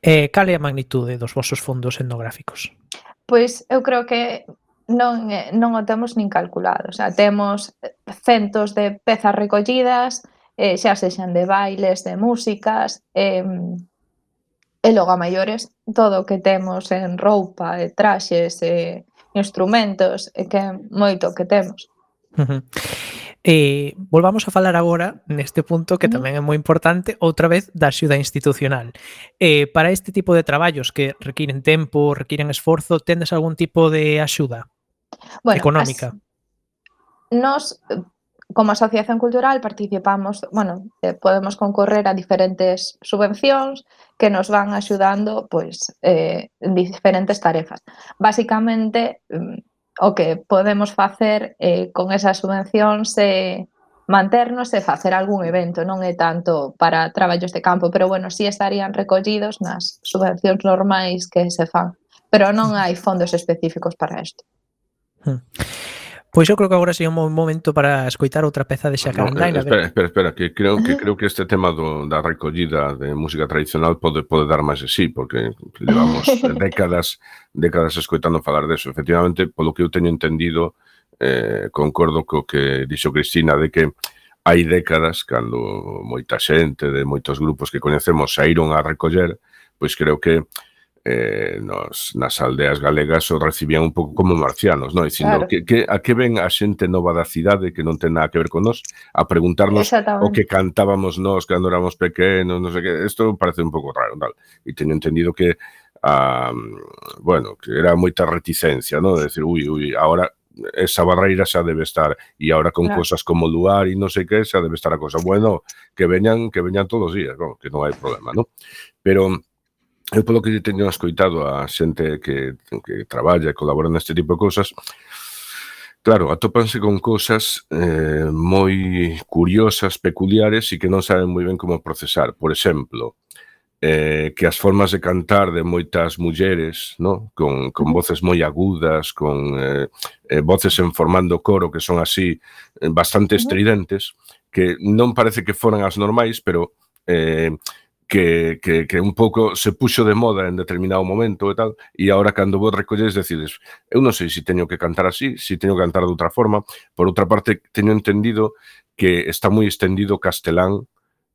Eh, cal é a magnitude dos vosos fondos etnográficos? Pois eu creo que non, eh, non o temos nin calculado. O sea, temos centos de pezas recollidas, eh, xa sexan de bailes, de músicas, eh, E logo a maiores, todo o que temos en roupa, e traxes, e instrumentos, e que moito que temos. eh, volvamos a falar agora neste punto que tamén é moi importante outra vez da axuda institucional. Eh, para este tipo de traballos que requiren tempo, requiren esforzo, tendes algún tipo de axuda bueno, económica? As... Nos como asociación cultural participamos, bueno, eh, podemos concorrer a diferentes subvencións que nos van axudando pois eh en diferentes tarefas. Básicamente, mm, o que podemos facer eh con esas subvencións é manternos e facer algún evento, non é tanto para traballos de campo, pero bueno, si sí estarían recollidos nas subvencións normais que se fan, pero non hai fondos específicos para isto. Hmm. Pois eu creo que agora sería un momento para escoitar outra peza de Xaca no, Online. Espera, espera, espera, que creo que creo que este tema do, da recollida de música tradicional pode pode dar máis de sí, porque levamos [laughs] décadas décadas escoitando falar deso. Efectivamente, polo que eu teño entendido, eh, concordo co que dixo Cristina de que hai décadas cando moita xente de moitos grupos que coñecemos saíron a recoller, pois creo que eh, nos, nas aldeas galegas o recibían un pouco como marcianos, non? Dicindo, claro. que, que, a que ven a xente nova da cidade que non ten nada que ver con nós a preguntarnos o que cantábamos nós cando éramos pequenos, non sei que, isto parece un pouco raro, tal. E teño entendido que ah, bueno, que era moita reticencia, non? De decir, ui, ui, ahora esa barreira xa debe estar e agora con claro. cosas como luar e non sei que xa debe estar a cosa. Bueno, que veñan, que veñan todos os días, bueno, que non hai problema, non? Pero eu polo que teño escoitado a xente que, que traballa e colabora neste tipo de cousas, claro, atópanse con cousas eh, moi curiosas, peculiares e que non saben moi ben como procesar. Por exemplo, eh, que as formas de cantar de moitas mulleres, no? con, con voces moi agudas, con eh, eh, voces en formando coro que son así eh, bastante estridentes, que non parece que foran as normais, pero eh, que, que, que un pouco se puxo de moda en determinado momento e tal, e agora cando vos recolles decides, eu non sei se teño que cantar así, se teño que cantar de outra forma, por outra parte teño entendido que está moi extendido castelán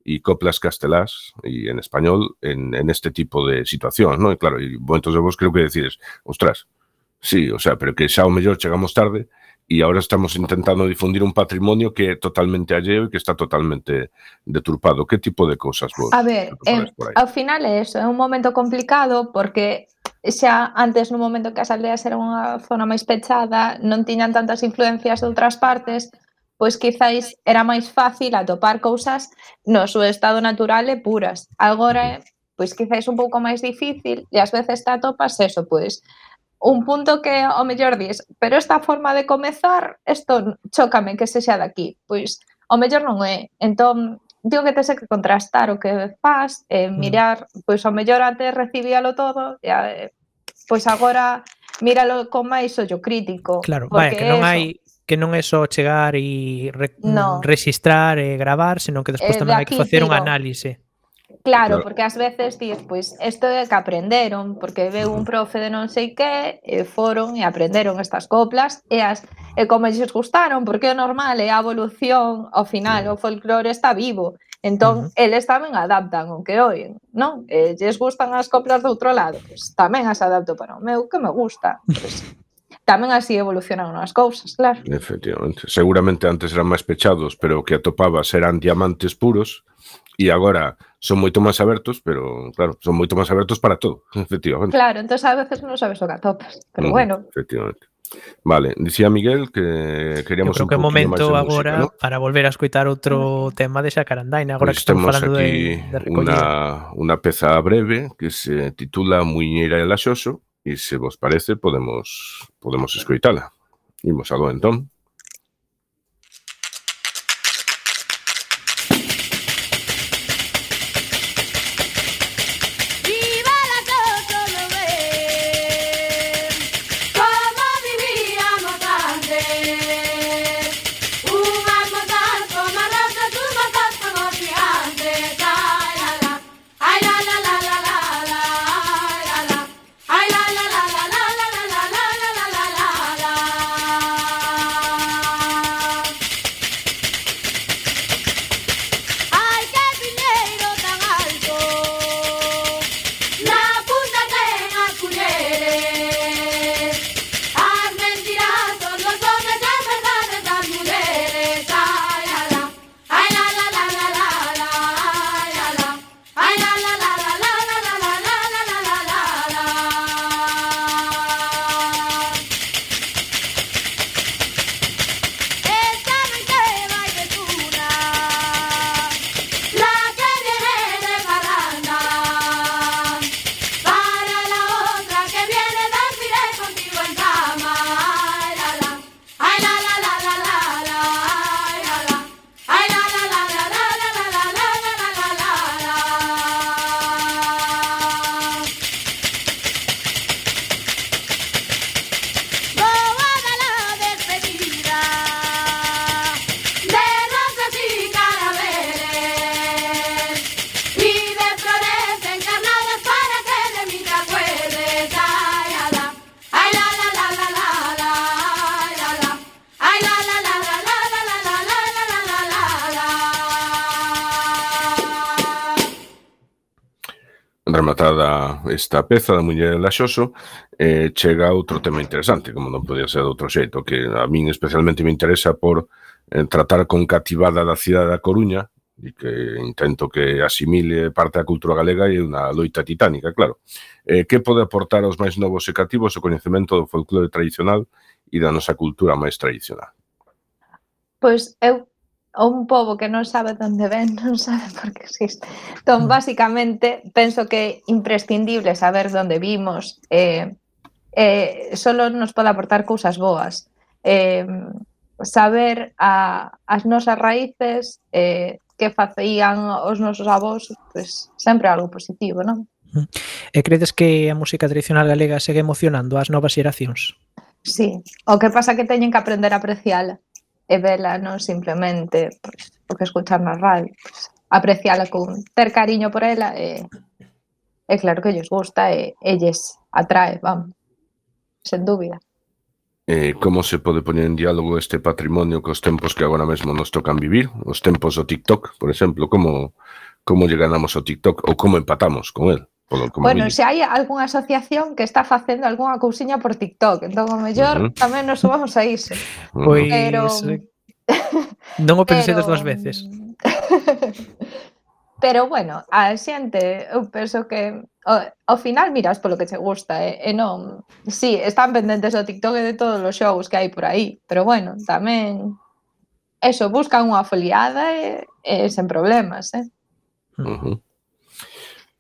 e coplas castelás e en español en, en este tipo de situacións, non? E claro, e, momentos de vos creo que decides, ostras, sí, o sea, pero que xa o mellor chegamos tarde, y ahora estamos intentando difundir un patrimonio que es totalmente alleo y que está totalmente deturpado. ¿Qué tipo de cosas vos? A ver, eh, ao final é eso, é un momento complicado porque xa antes no momento que as aldeas era unha zona máis pechada, non tiñan tantas influencias de outras partes, pois quizáis era máis fácil atopar cousas no seu estado natural e puras. Agora, pois quizáis un pouco máis difícil e ás veces te atopas eso, pois un punto que ao mellor dis, pero esta forma de comezar, isto chócame que se xa aquí. Pois, ao mellor non é. Entón, digo que tese que contrastar o que faz, eh, mm. mirar, pois ao mellor antes recibíalo todo, e, eh, pois agora míralo con máis ollo crítico. Claro, vale, que non eso... hai que non é só chegar e re, no. registrar e gravar, senón que despois eh, tamén de hai que facer un análise. Claro, porque ás veces dis, pois, isto é que aprenderon, porque veu un profe de non sei que, e foron e aprenderon estas coplas, e as e como lles gustaron, porque é normal, é a evolución, ao final, o folclore está vivo. Entón, uh -huh. eles tamén adaptan o que oen, non? E lles gustan as coplas do outro lado, pois, tamén as adapto para o meu, que me gusta. Pois, [laughs] tamén así evolucionan as cousas, claro. Efectivamente. Seguramente antes eran máis pechados, pero o que atopabas eran diamantes puros e agora son moito máis abertos, pero claro, son moito máis abertos para todo, [laughs] efectivamente. Claro, entón a veces non sabes o que atopas, pero mm, bueno. Efectivamente. Vale, dicía Miguel que queríamos Eu creo que é momento agora música, ¿no? para volver a escoitar outro tema de Xacarandaina, agora pues que estamos falando aquí de, de unha unha peza breve que se titula Muñeira e Laxoso e se vos parece podemos podemos escoitala. Imos aló entón. esta peza da Muller de Laxoso eh, chega outro tema interesante, como non podía ser de outro xeito, que a min especialmente me interesa por eh, tratar con cativada da cidade da Coruña, e que intento que asimile parte da cultura galega e unha loita titánica, claro. Eh, que pode aportar aos máis novos e cativos o coñecemento do folclore tradicional e da nosa cultura máis tradicional? Pois eu un pobo que non sabe onde ven, non sabe [laughs] por que existe. Entón, mm. basicamente, penso que é imprescindible saber onde vimos, eh, eh, solo nos pode aportar cousas boas. Eh, saber a, as nosas raíces, eh, que facían os nosos avós, pues, sempre algo positivo, non? Mm. E credes que a música tradicional galega segue emocionando ás novas xeracións? Sí, o que pasa que teñen que aprender a apreciala e vela non simplemente pois, o que escuchar na radio, pois, apreciala con ter cariño por ela e, e claro que lles gusta e, e lles atrae, vamos, sen dúbida. Eh, como se pode poñer en diálogo este patrimonio cos tempos que agora mesmo nos tocan vivir? Os tempos do TikTok, por exemplo, como como lle ganamos ao TikTok ou como empatamos con el? Polo, como bueno, se hai algunha asociación que está facendo algunha cousiña por TikTok, entón o mellor uh -huh. tamén nos vamos a iso. Pois pero non o pensei pero... dúas veces. [laughs] pero bueno, a xente, eu penso que ao, ao final miras polo que che gusta, eh? e non, si, sí, están pendentes do TikTok e de todos os xogos que hai por aí, pero bueno, tamén eso, buscan unha foliada e, eh, e eh, sen problemas, eh? Uh -huh.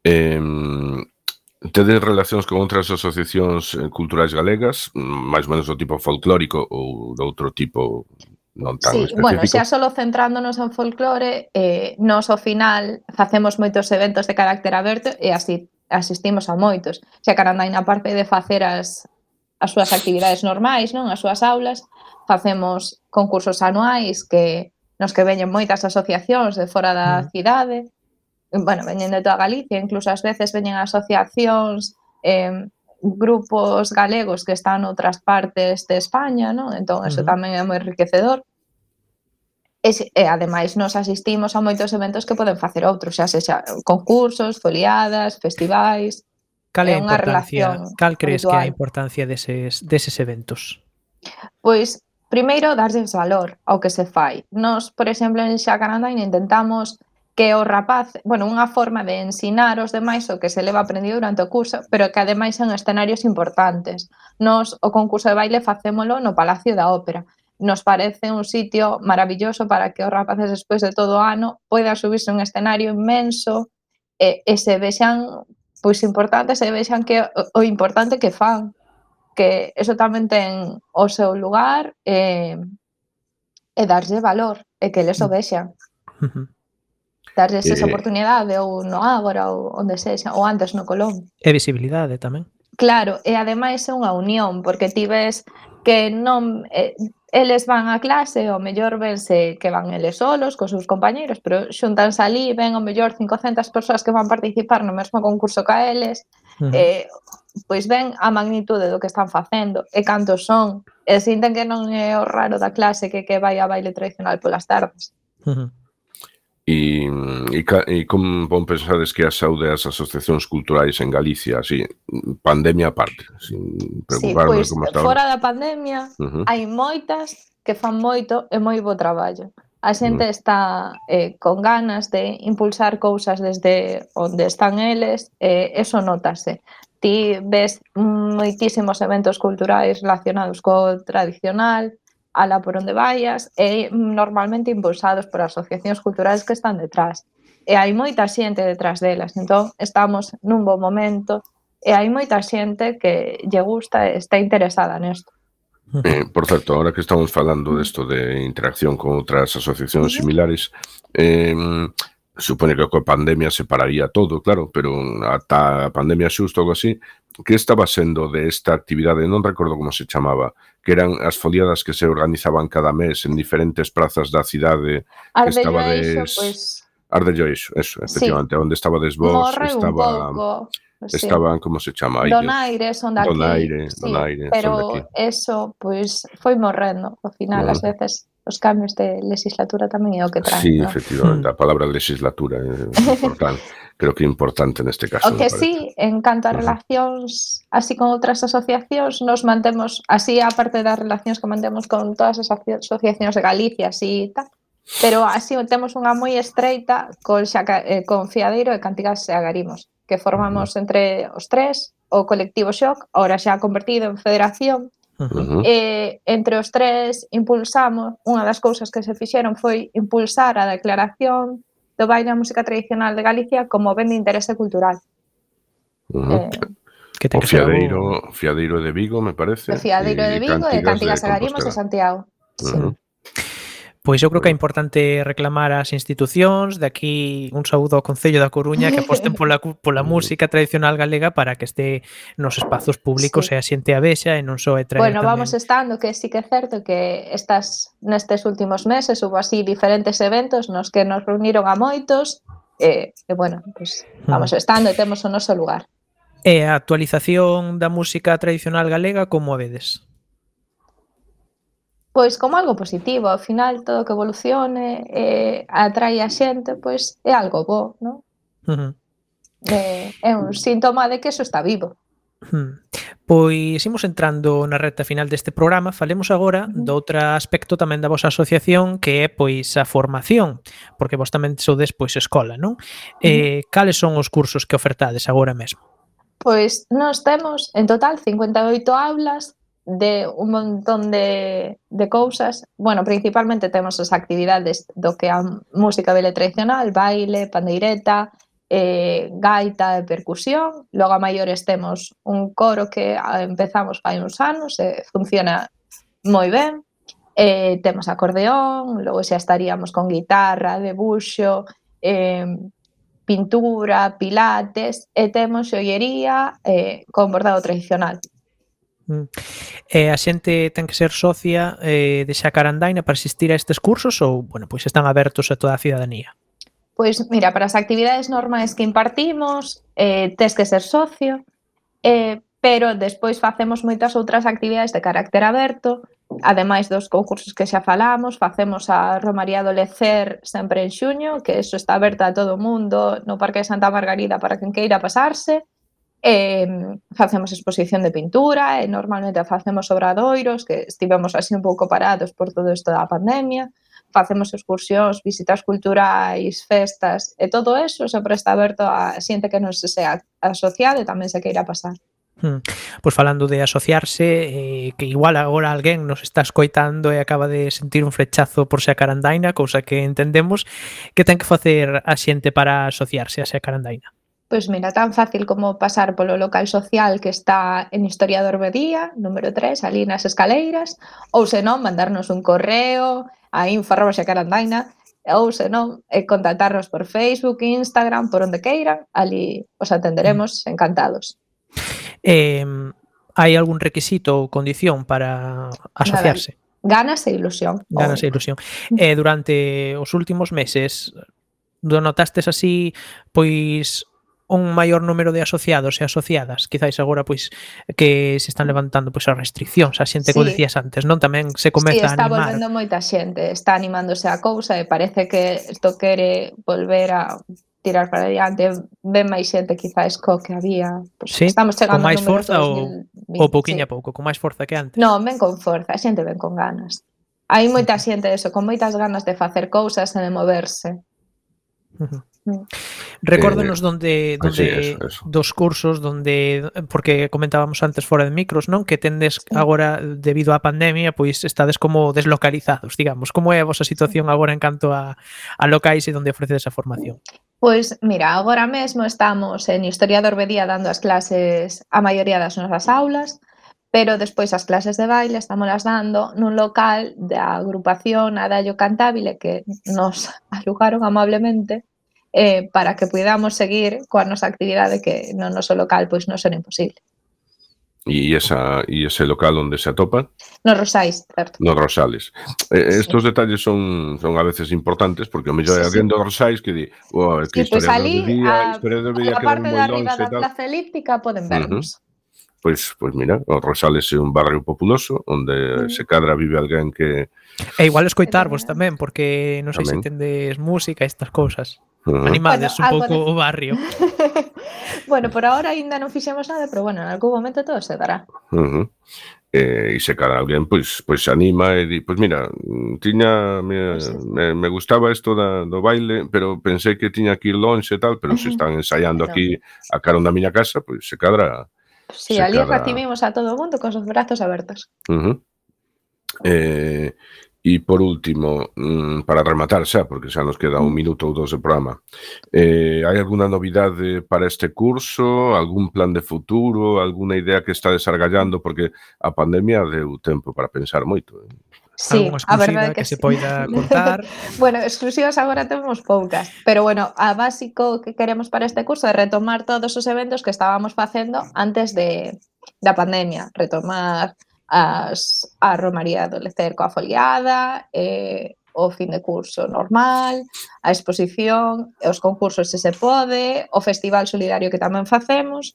Eh, tedes relacións con outras asociacións eh, culturais galegas, máis ou menos do tipo folclórico ou do outro tipo non tan sí, específico. Bueno, xa solo centrándonos en folclore, eh, nos ao final facemos moitos eventos de carácter aberto e así asistimos a moitos. Xa Carandai na parte de facer as, as súas actividades normais, non as súas aulas, facemos concursos anuais que nos que veñen moitas asociacións de fora da mm. cidade, bueno, veñen de toda Galicia, incluso ás veces veñen asociacións, eh, grupos galegos que están noutras partes de España, non? Entón, eso uh -huh. tamén é moi enriquecedor. E, e ademais nos asistimos a moitos eventos que poden facer outros, xa sexa concursos, foliadas, festivais. Cal é a importancia, cal crees habitual. que é a importancia deses deses eventos? Pois primeiro darlles valor ao que se fai. Nos, por exemplo, en Xacaranda intentamos que o rapaz, bueno, unha forma de ensinar os demais o que se leva aprendido durante o curso, pero que ademais son escenarios importantes. Nos o concurso de baile facémolo no Palacio da Ópera. Nos parece un sitio maravilloso para que os rapaces despois de todo o ano poidan subirse a un escenario inmenso e, e se vexan pois importantes se vexan que o, o importante que fan que eso tamén ten o seu lugar e, e darlle valor e que les o mm. vexan. Uh -huh darlles eh, esa oportunidade ou no Ágora ou onde sexa, ou antes no Colón. E visibilidade tamén. Claro, e ademais é unha unión, porque ti ves que non eh, eles van a clase, o mellor vense que van eles solos, cos seus compañeiros, pero xuntanse ali, ven o mellor 500 persoas que van participar no mesmo concurso ca eles, uh -huh. eh, pois ven a magnitude do que están facendo e cantos son, e sinten que non é o raro da clase que que vai a baile tradicional polas tardes. Uh -huh. E, e, e como pon pensades que a saúde as asociacións culturais en Galicia, así, pandemia aparte, sin preocuparme sí, pois, como estaba. Fora da pandemia, uh -huh. hai moitas que fan moito e moi bo traballo. A xente uh -huh. está eh, con ganas de impulsar cousas desde onde están eles, e eh, eso notase. Ti ves moitísimos eventos culturais relacionados co tradicional, ala por onde vayas, e normalmente impulsados por asociacións culturais que están detrás. E hai moita xente detrás delas, entón estamos nun bo momento e hai moita xente que lle gusta e está interesada nesto. Eh, por certo, ahora que estamos falando desto de, de interacción con outras asociacións similares, eh, supone que coa pandemia se pararía todo, claro, pero ata a pandemia xusto ou así, que estaba sendo de esta actividade, non recordo como se chamaba, que eran as foliadas que se organizaban cada mes en diferentes prazas da cidade, que estaba de... Iso, pues... Pois. Ardello iso, eso, efectivamente, sí. onde estaba desvós, estaba... Un pouco. Pois sí. Estaban, como se chama? Donaire, son daqui. Donaire, sí, donaire, pero son daqui. eso, pois, pues, foi morrendo, ao final, uh -huh. as veces os cambios de legislatura tamén é o que traen. Sí, ¿no? efectivamente, a hmm. palabra legislatura é [laughs] importante, creo que é importante neste caso. O que sí, en canto a relacións así con outras asociacións, nos mantemos, así a parte das relacións que mantemos con todas as asociacións de Galicia, así e tal, pero así temos unha moi estreita con, xaca, eh, con Fiadeiro e Cantigas e Agarimos, que formamos entre os tres o colectivo Xoc, ahora xa convertido en federación, Uh. Eh, e entre os tres impulsamos, unha das cousas que se fixeron foi impulsar a declaración do baile a música tradicional de Galicia como ben de interese cultural. Uh -huh. eh, que o Fiadeiro, Fiadeiro de Vigo, me parece. O Fiadeiro de Vigo e Cantigas Agarimos de Santiago. Uh -huh. Sí. Pois eu creo que é importante reclamar ás institucións, de aquí un saúdo ao Concello da Coruña que aposten [laughs] pola, pola música tradicional galega para que este nos espazos públicos sí. e a xente a vexa e non só e traer Bueno, tamén. vamos estando que sí que é certo que estas nestes últimos meses hubo así diferentes eventos nos que nos reuniron a moitos e, e bueno, pues, vamos estando e temos o noso lugar. E a actualización da música tradicional galega como a vedes? pois como algo positivo, ao final todo que evolucione e atrae a xente, pois é algo bo, non? Uh eh, -huh. é, é un síntoma de que eso está vivo. Hmm. Pois imos entrando na recta final deste programa, falemos agora do outro aspecto tamén da vosa asociación que é pois a formación, porque vos tamén sodes pois escola, non? Eh, cales son os cursos que ofertades agora mesmo? Pois nós temos en total 58 aulas de un montón de, de cousas. Bueno, principalmente temos as actividades do que a música vele tradicional, baile, pandeireta, eh, gaita e percusión. Logo a maiores temos un coro que empezamos fai uns anos e eh, funciona moi ben. Eh, temos acordeón, logo xa estaríamos con guitarra, debuxo, eh, pintura, pilates e temos xoiería eh, con bordado tradicional. Mm. E a xente ten que ser socia eh, de Xacarandaina para asistir a estes cursos ou, bueno, pois están abertos a toda a cidadanía? Pois mira, para as actividades normais que impartimos, eh, tes que ser socio, eh, pero despois facemos moitas outras actividades de carácter aberto, ademais dos concursos que xa falamos, facemos a Romaría do Lecer sempre en xuño, que eso está aberta a todo o mundo no Parque de Santa Margarida para quen queira pasarse, eh, facemos exposición de pintura e normalmente facemos obradoiros que estivemos así un pouco parados por todo isto da pandemia facemos excursións, visitas culturais, festas e todo eso sempre está aberto a xente que non se sea asociado e tamén se queira pasar. Hmm. Pois falando de asociarse eh, que igual agora alguén nos está escoitando e acaba de sentir un flechazo por Sea Carandaina, cousa que entendemos que ten que facer a xente para asociarse a Sea Carandaina Pois mira, tan fácil como pasar polo local social que está en Historiador Bedía, número 3, ali nas escaleiras, ou senón mandarnos un correo a info.xacarandaina, ou senón eh, contactarnos por Facebook, Instagram, por onde queiran, ali os atenderemos mm. encantados. Eh, hai algún requisito ou condición para asociarse? Ganas e ilusión. Ganas e ilusión. Mm. Eh, durante os últimos meses, notastes así, pois, un maior número de asociados e asociadas, quizáis agora pois que se están levantando pois as restriccións, a xente sí. que decías antes, non? Tamén se comeza sí, a animar. está volvendo moita xente, está animándose a cousa e parece que isto quere volver a tirar para adiante, ven máis xente quizáis co que había. Pois, sí, estamos chegando con máis forza ou, ou pouquiño sí. a pouco, con máis forza que antes. Non, ven con forza, a xente ven con ganas. Hai moita xente eso, con moitas ganas de facer cousas e de moverse. Uh -huh. Recórdenos eh, donde, donde es, eso, dos cursos donde porque comentábamos antes fora de micros, non? Que tendes agora debido á pandemia, pois estades como deslocalizados, digamos. Como é a vosa situación agora en canto a, a locais e onde ofrecedes a formación? Pois, mira, agora mesmo estamos en Historia de Orbedía dando as clases a maioría das nosas aulas, pero despois as clases de baile estamos dando nun local da agrupación Adallo Cantabile que nos [laughs] alugaron amablemente eh, para que podamos seguir coa nosa actividade que no noso local pois non son imposible. E esa e ese local onde se atopa? Nos Rosais, certo. Nos Rosales. Eh. Estos detalles son son a veces importantes porque o mellor sí, alguén sí. dos Rosais que di, oh, que sí, historia pois pues, ali, do día, a, historia do día a parte de arriba da Plaza Elíptica poden vernos. Uh -huh. Pois, pois mira, o Rosales é un barrio populoso onde mm. se cadra vive alguén que E igual escoitarvos tamén porque non sei tamén. se entendes música e estas cousas. Animades bueno, un pouco de... o barrio. [laughs] bueno, por ahora aínda non fixemos nada, pero bueno, en algún momento todo se dará. Uh -huh. eh, e se cara alguén, pois, pois anima e di, pois mira, tiña, me, sí, sí. me, me gustaba isto da, do baile, pero pensei que tiña que ir longe e tal, pero se están ensaiando aquí a carón da miña casa, pois se cadra... Sí, se ali cadra... recibimos a todo o mundo cos brazos abertos. Uh -huh. Eh, E por último, mm, para rematar xa, porque xa nos queda un mm. minuto ou dos de programa, eh, hai alguna novidade para este curso? Algún plan de futuro? Alguna idea que está desargallando? Porque a pandemia deu tempo para pensar moito. Eh? Sí, a verdade que, que sí. se poida [laughs] contar. bueno, exclusivas agora temos poucas, pero bueno, a básico que queremos para este curso é retomar todos os eventos que estábamos facendo antes de da pandemia, retomar as, a Romaría do Lecer coa foliada, eh, o fin de curso normal, a exposición, os concursos se se pode, o festival solidario que tamén facemos,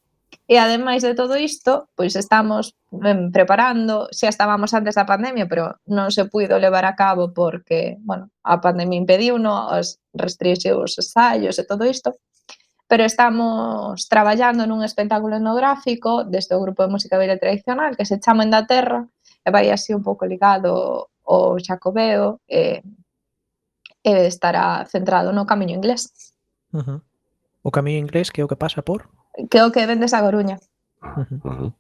E ademais de todo isto, pois estamos ben, preparando, xa estábamos antes da pandemia, pero non se puido levar a cabo porque, bueno, a pandemia impediu no, as restrixiu os ensaios e todo isto pero estamos traballando nun espectáculo etnográfico deste o grupo de música baile tradicional que se chama Endaterra e vai así un pouco ligado ao xacobeo e, e estará centrado no camiño inglés. Uh -huh. O camiño inglés que é o que pasa por? Que é o que vendes a Coruña. Uh.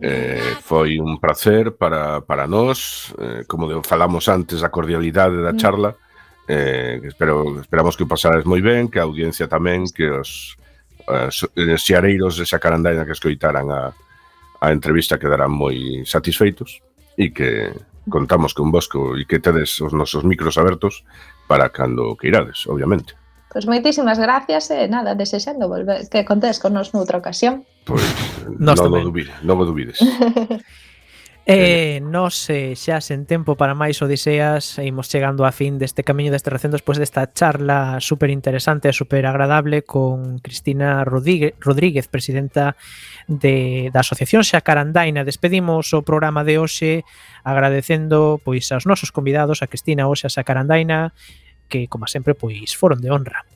Eh, foi un placer para, para nós, eh, como falamos antes, a cordialidade da mm. charla, Eh, espero, esperamos que o pasades moi ben, que a audiencia tamén, que os eh, xeareiros eh, de Sacarandaina que escoitaran a, a entrevista quedarán moi satisfeitos e que contamos con vosco e que tedes os nosos micros abertos para cando queirades, obviamente. Pois pues moitísimas gracias e eh, nada, desexando volver que contes con nos noutra ocasión. Pois pues, non, no dubides, non dubides. [laughs] Eh, nos eh, xa sen tempo para máis odiseas imos chegando a fin deste camiño deste recendo despois desta charla super interesante e super agradable con Cristina Rodríguez, Rodríguez presidenta de, da Asociación Xacarandaina. Despedimos o programa de hoxe agradecendo pois aos nosos convidados a Cristina hoxe a Xacarandaina que como sempre pois foron de honra.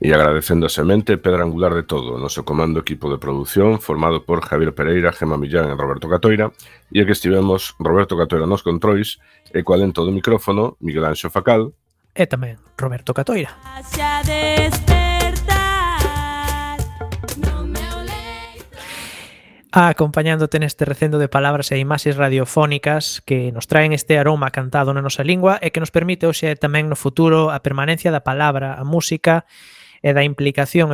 E agradecendo a semente, pedra angular de todo, o noso comando equipo de produción formado por Javier Pereira, Gema Millán e Roberto Catoira, e aquí estivemos Roberto Catoira nos controis e coa lento do micrófono Miguel Anxo Facal e tamén Roberto Catoira. Xa acompañándote neste recendo de palabras e imaxes radiofónicas que nos traen este aroma cantado na nosa lingua e que nos permite hoxe tamén no futuro a permanencia da palabra, a música e da implicación